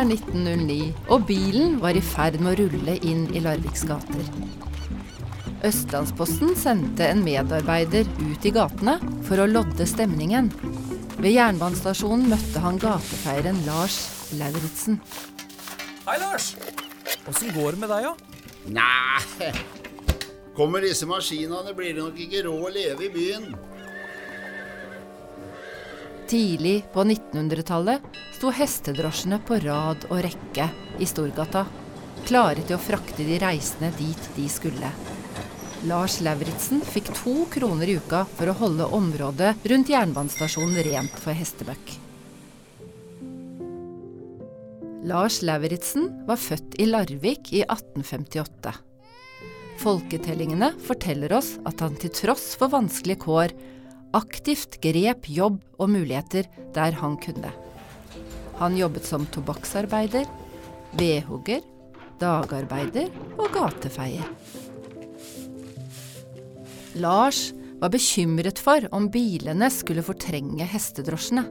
Er 1909, og bilen var i ferd med å rulle inn i Larviks gater. Østlandsposten sendte en medarbeider ut i gatene for å lodde stemningen. Ved jernbanestasjonen møtte han gatefeieren Lars Lauritzen. Hei, Lars! Åssen går det med deg, da? Nei, kommer disse maskinene, blir det nok ikke råd å leve i byen. Tidlig på 1900-tallet sto hestedrosjene på rad og rekke i Storgata, klare til å frakte de reisende dit de skulle. Lars Lauritzen fikk to kroner i uka for å holde området rundt jernbanestasjonen rent for hestebøkk. Lars Lauritzen var født i Larvik i 1858. Folketellingene forteller oss at han til tross for vanskelige kår aktivt grep jobb og muligheter der han kunne. Han jobbet som tobakksarbeider, vedhugger, dagarbeider og gatefeier. Lars var bekymret for om bilene skulle fortrenge hestedrosjene,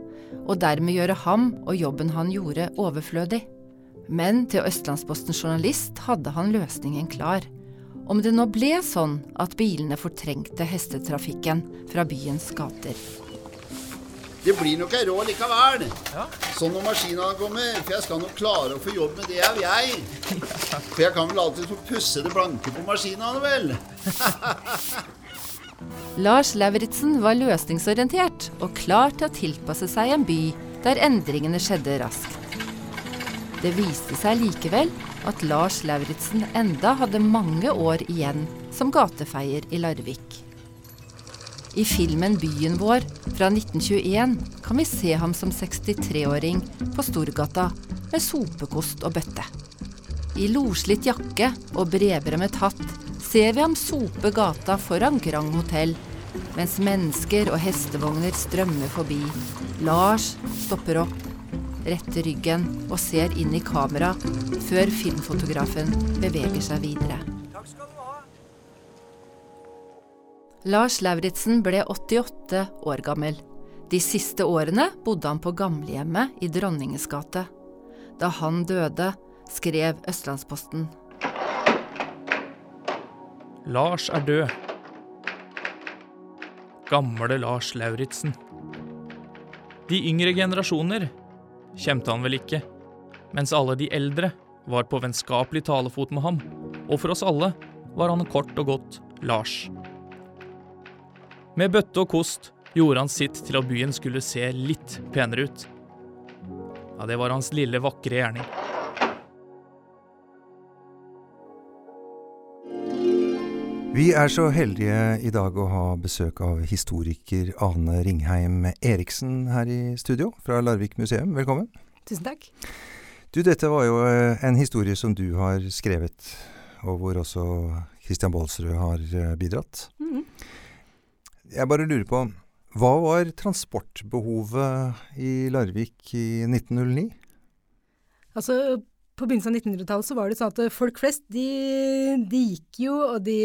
og dermed gjøre ham og jobben han gjorde, overflødig. Men til Østlandsposten journalist hadde han løsningen klar. Om det nå ble sånn at bilene fortrengte hestetrafikken fra byens gater. Det blir nok ei råd likevel. Ja. Sånn når maskina kommer, for jeg skal nok klare å få jobb med det av jeg. For jeg kan vel alltid få pusse det blanke på maskinene, vel. Lars Lauritzen var løsningsorientert og klar til å tilpasse seg en by der endringene skjedde raskt. Det viste seg likevel at Lars Lauritzen enda hadde mange år igjen som gatefeier i Larvik. I filmen 'Byen vår' fra 1921 kan vi se ham som 63-åring på Storgata med sopekost og bøtte. I loslitt jakke og bredbremmet hatt ser vi ham sope gata foran Grand hotell, mens mennesker og hestevogner strømmer forbi. Lars stopper opp, retter ryggen og ser inn i kamera før filmfotografen beveger seg videre. Lars Lauritzen ble 88 år gammel. De siste årene bodde han på gamlehjemmet i Dronningens gate. Da han døde, skrev Østlandsposten. Lars er død. Gamle Lars Lauritzen. De yngre generasjoner kjente han vel ikke, mens alle de eldre var på vennskapelig talefot med ham, og for oss alle var han kort og godt Lars. Med bøtte og kost gjorde han sitt til at byen skulle se litt penere ut. Ja, det var hans lille, vakre gjerning. Vi er så heldige i dag å ha besøk av historiker Ane Ringheim Eriksen her i studio fra Larvik museum. Velkommen. Tusen takk. Du, dette var jo eh, en historie som du har skrevet, og hvor også Christian Baalsrud har bidratt. bidratt. -hmm. Jeg bare lurer på, hva var transportbehovet i Larvik i 1909? Altså, på begynnelsen av 1900-tallet så var det sånn at folk flest, de, de gikk jo, og de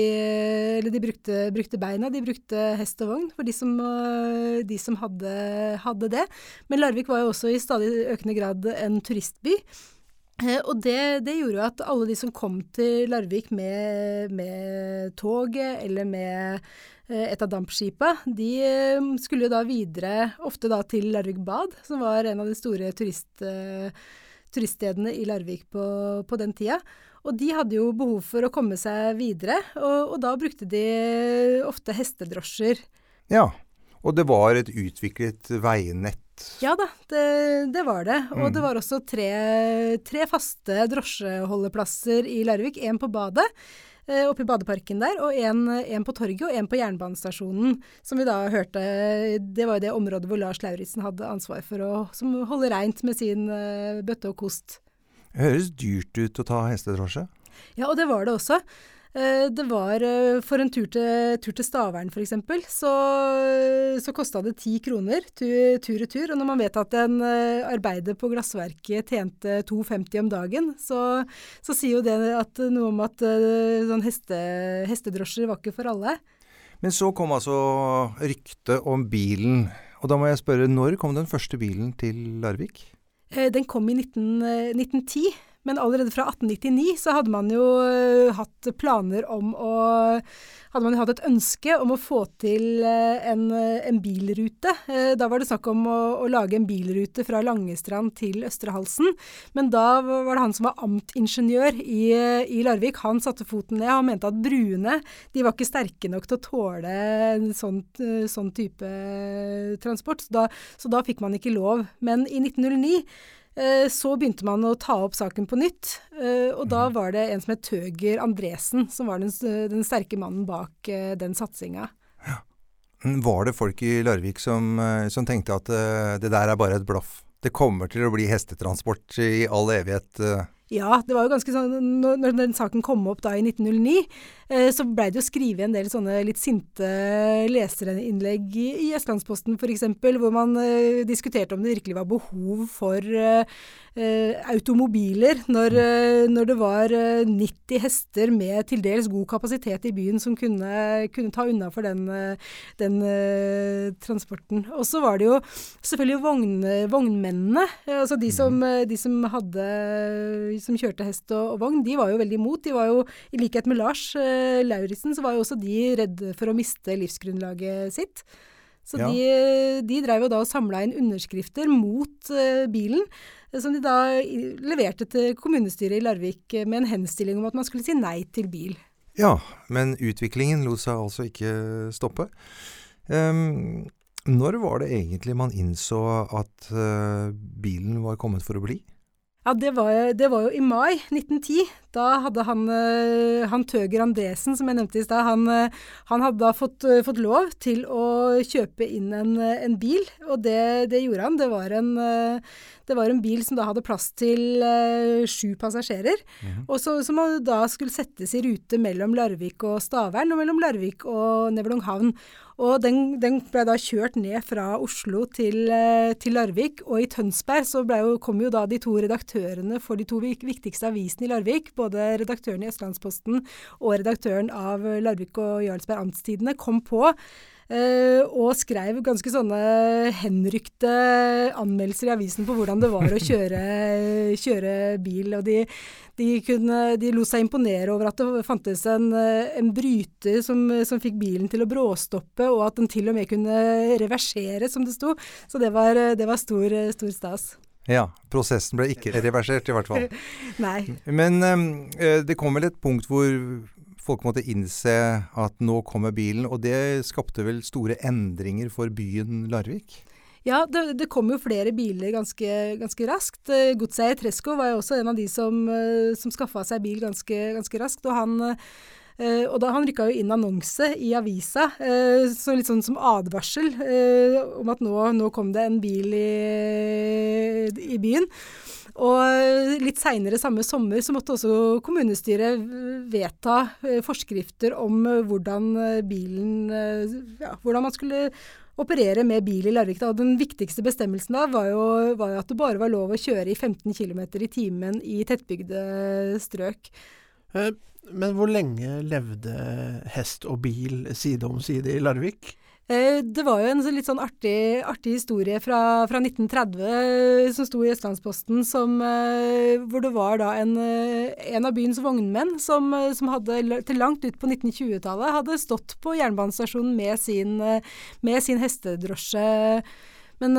Eller de brukte, brukte beina, de brukte hest og vogn for de som, øh, de som hadde, hadde det. Men Larvik var jo også i stadig økende grad en turistby. Eh, Og det, det gjorde jo at alle de som kom til Larvik med, med toget eller med eh, et av dampskipa, de eh, skulle jo da videre, ofte da til Larvik bad, som var en av de store turist, eh, turiststedene i Larvik på, på den tida. Og de hadde jo behov for å komme seg videre, og, og da brukte de ofte hestedrosjer. Ja, og det var et utviklet veinett. Ja da, det, det var det. Og Mm. det var også tre, tre faste drosjeholdeplasser i Larvik. En på badet, oppe i badeparken der, og en, en på torget og en på jernbanestasjonen. Som vi da hørte Det var jo det området hvor Lars Lauritzen hadde ansvar for å som holde reint med sin eh, bøtte og kost. Det høres dyrt ut å ta hestedrosje. Ja, og det var det også. Eh, Det var eh, for en tur til, tur til Stavern f.eks., så, så kosta det ti kroner tu- tur-retur. Og når man vet at en eh, arbeider på glassverket tjente 2,50 om dagen, så, så sier jo det at noe om at sånn heste, hestedrosjer var ikke for alle. Men så kom altså ryktet om bilen. Og da må jeg spørre, når kom den første bilen til Larvik? Den kom i 19, 1910. Men allerede fra 1899 så hadde man jo uh, hatt planer om å Hadde man hatt et ønske om å få til uh, en, en, bilrute. Da var det snakk om å, å, lage en bilrute fra Langestrand til Østre Halsen. Men da var det han som var amtingeniør i, i Larvik. Han satte foten ned. Han mente at bruene de var ikke sterke nok til å tåle en sånn, sånn type transport. Så da, så da fikk man ikke lov. Men i 1909 Eh, så begynte man å ta opp saken på nytt, eh, og da mhm. var det en som het Tøger Andresen som var den, den sterke mannen bak eh, den satsinga. Ja. Var det folk i Larvik som, som, tenkte at det der er bare et blaff? Det kommer til å bli hestetransport i all evighet? Ja, det var jo ganske sånn Når, når den saken kom opp da i 1909, eh, så blei det jo skrevet en del sånne litt sinte leserinnlegg i, i Østlandsposten f.eks., hvor man eh, diskuterte om det virkelig var behov for eh, eh automobiler når, eh, når, det var 90 eh, hester med til dels god kapasitet i byen som kunne, kunne ta unna for den, den transporten. Og så var det jo selvfølgelig vogn, vognmennene, altså de som, mm. de som hadde som kjørte hest og, og, vogn, de var jo veldig imot. De var jo, I likhet med Lars eh, Lauritzen, så var jo også de redde for å miste livsgrunnlaget sitt. Så ja. de, de drev jo da og samla inn underskrifter mot eh, bilen, eh, som de da leverte til kommunestyret i Larvik med en henstilling om at man skulle si nei til bil. Ja, men utviklingen lot seg altså ikke stoppe. Um, når var det egentlig man innså at uh, bilen var kommet for å bli? Ja, det var, det var, jo i mai 1910. Da hadde han, eh, han Tøger Andresen, som jeg nevnte i stad, han, eh, han, hadde da fått, eh, fått, lov til å kjøpe inn en, en bil, og det, det, gjorde han. Det var, en, det var, en, bil som da hadde plass til sju passasjerer, mm. og så, som da skulle settes i rute mellom Larvik og Stavern, og mellom Larvik og Nevlunghavn. Og den, den ble da kjørt ned fra Oslo til, til Larvik. Og i Tønsberg så jo, kom jo da de to redaktørene for de to viktigste avisene i Larvik. Både redaktøren i Østlandsposten og redaktøren av Larvik og Jarlsberg Amtstidene kom på. Uh, og skrev ganske sånne henrykte anmeldelser i avisen på hvordan det var å kjøre, kjøre bil. Og de, de, kunne, de, lot seg imponere over at det fantes en, en bryter som, som, fikk bilen til å bråstoppe, og at den til og med kunne reversere, som det sto. Så det var, det var stor, stor stas. Ja, prosessen ble ikke reversert i hvert fall. Nei. Men eh, det kom vel et punkt hvor folk måtte innse at nå kommer bilen, og det skapte vel store endringer for byen Larvik? Ja, det, det kom jo flere biler ganske, ganske raskt. Eh, Godseier Tresko var jo også en av de som, eh, som skaffa seg bil ganske, ganske raskt. og han Uh, og da Han rykka jo inn annonse i avisa, uh, så litt sånn som advarsel uh, om at nå, nå, kom det en bil i, i byen. Og litt seinere samme sommer så måtte også kommunestyret vedta eh, forskrifter om eh, hvordan eh, bilen ja, Hvordan man skulle operere med bil i Larvik. Da. den viktigste bestemmelsen da var jo, var at det bare var lov å kjøre i 15 km i timen i tettbygde strøk. Men hvor lenge levde hest og bil side om side i Larvik? Eh, det var jo en litt sånn artig, artig historie fra, fra, 1930 eh, som sto i Østlandsposten, som, eh, hvor det var da en, en av byens vognmenn som, som, hadde til langt ut på 1920-tallet hadde stått på jernbanestasjonen med sin, med sin hestedrosje. Men,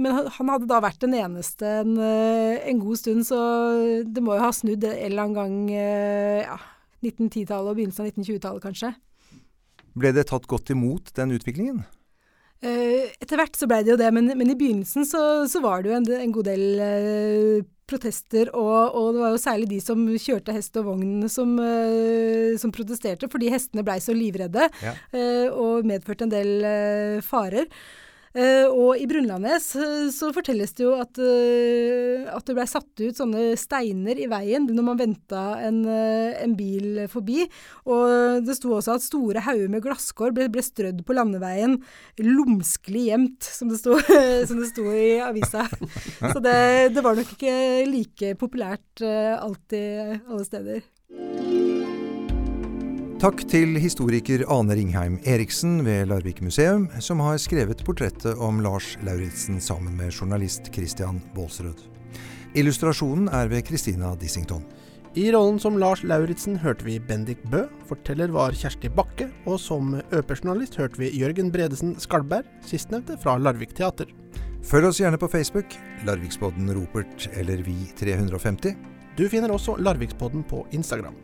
men, han hadde da vært den eneste en, en, god stund, så det må jo ha snudd en eller annen gang ja, 1910-tallet og begynnelsen av 1920-tallet, kanskje. Ble det tatt godt imot, den utviklingen? Uh, etter hvert så ble det jo det, men, men i begynnelsen så, så, var det jo en, en god del uh, protester, og, og, det var jo særlig de som kjørte hest og vogn som, uh, som protesterte, fordi hestene blei så livredde ja. og medførte en del farer. Uh, og i Brunlandnes uh, så fortelles det jo at, uh, at det blei satt ut sånne steiner i veien når man venta en, en, bil forbi. Og det sto også at store hauger med glasskår ble, ble, strødd på landeveien lumskelig gjemt, som det sto, som det sto i avisa. Så det, det, var nok ikke like populært alltid alle steder. Takk til historiker Ane Ringheim Eriksen ved Larvik museum, som har skrevet portrettet om Lars Lauritzen sammen med journalist Christian Baalsrud. Illustrasjonen er ved Christina Dissington. I rollen som Lars Lauritzen hørte vi Bendik Bø, forteller var Kjersti Bakke, og som øperjournalist hørte vi Jørgen Bredesen Skalberg, sistnevnte fra Larvik Teater. Følg oss gjerne på Facebook, Larviksbodden Ropert eller Vi350. Du finner også Larvikspodden på Instagram.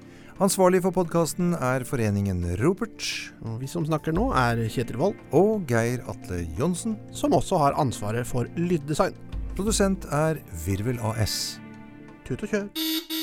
Ansvarlig for podkasten er foreningen Ropert. Og vi som snakker nå, er Kjetil Wold, Og Geir Atle Johnsen. som også har ansvaret for lyddesign. Produsent er Virvel AS. Tut og kjør.